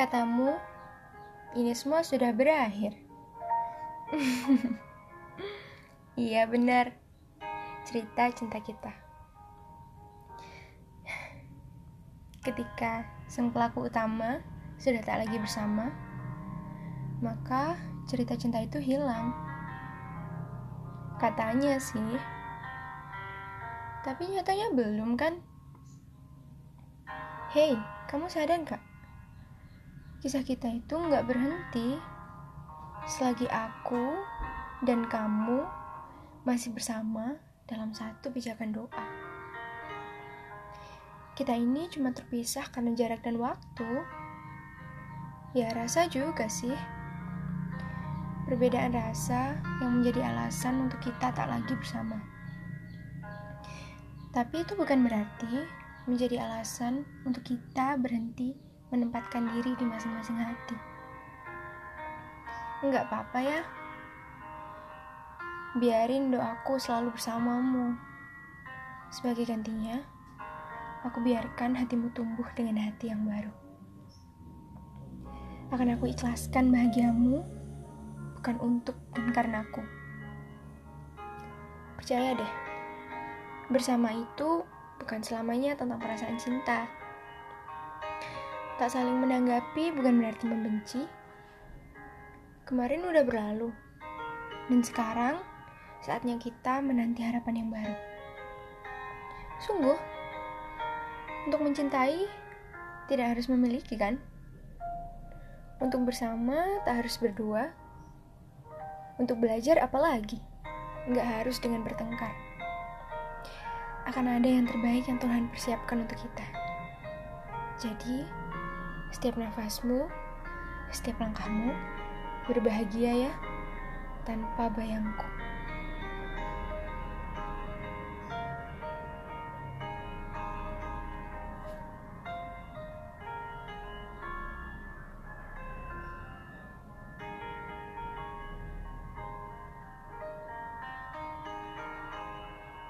Katamu, ini semua sudah berakhir. iya benar, cerita cinta kita. Ketika sang pelaku utama sudah tak lagi bersama, maka cerita cinta itu hilang. Katanya sih, tapi nyatanya belum kan? Hei, kamu sadar gak? Kisah kita itu nggak berhenti selagi aku dan kamu masih bersama dalam satu pijakan doa. Kita ini cuma terpisah karena jarak dan waktu. Ya rasa juga sih. Perbedaan rasa yang menjadi alasan untuk kita tak lagi bersama. Tapi itu bukan berarti menjadi alasan untuk kita berhenti menempatkan diri di masing-masing hati. Enggak apa-apa ya. Biarin doaku selalu bersamamu. Sebagai gantinya, aku biarkan hatimu tumbuh dengan hati yang baru. Akan aku ikhlaskan bahagiamu, bukan untuk dan karena aku. Percaya deh, bersama itu bukan selamanya tentang perasaan cinta Tak saling menanggapi bukan berarti membenci. Kemarin udah berlalu. Dan sekarang saatnya kita menanti harapan yang baru. Sungguh, untuk mencintai tidak harus memiliki kan? Untuk bersama tak harus berdua. Untuk belajar apalagi, nggak harus dengan bertengkar. Akan ada yang terbaik yang Tuhan persiapkan untuk kita. Jadi, setiap nafasmu, setiap langkahmu, berbahagia ya, tanpa bayangku.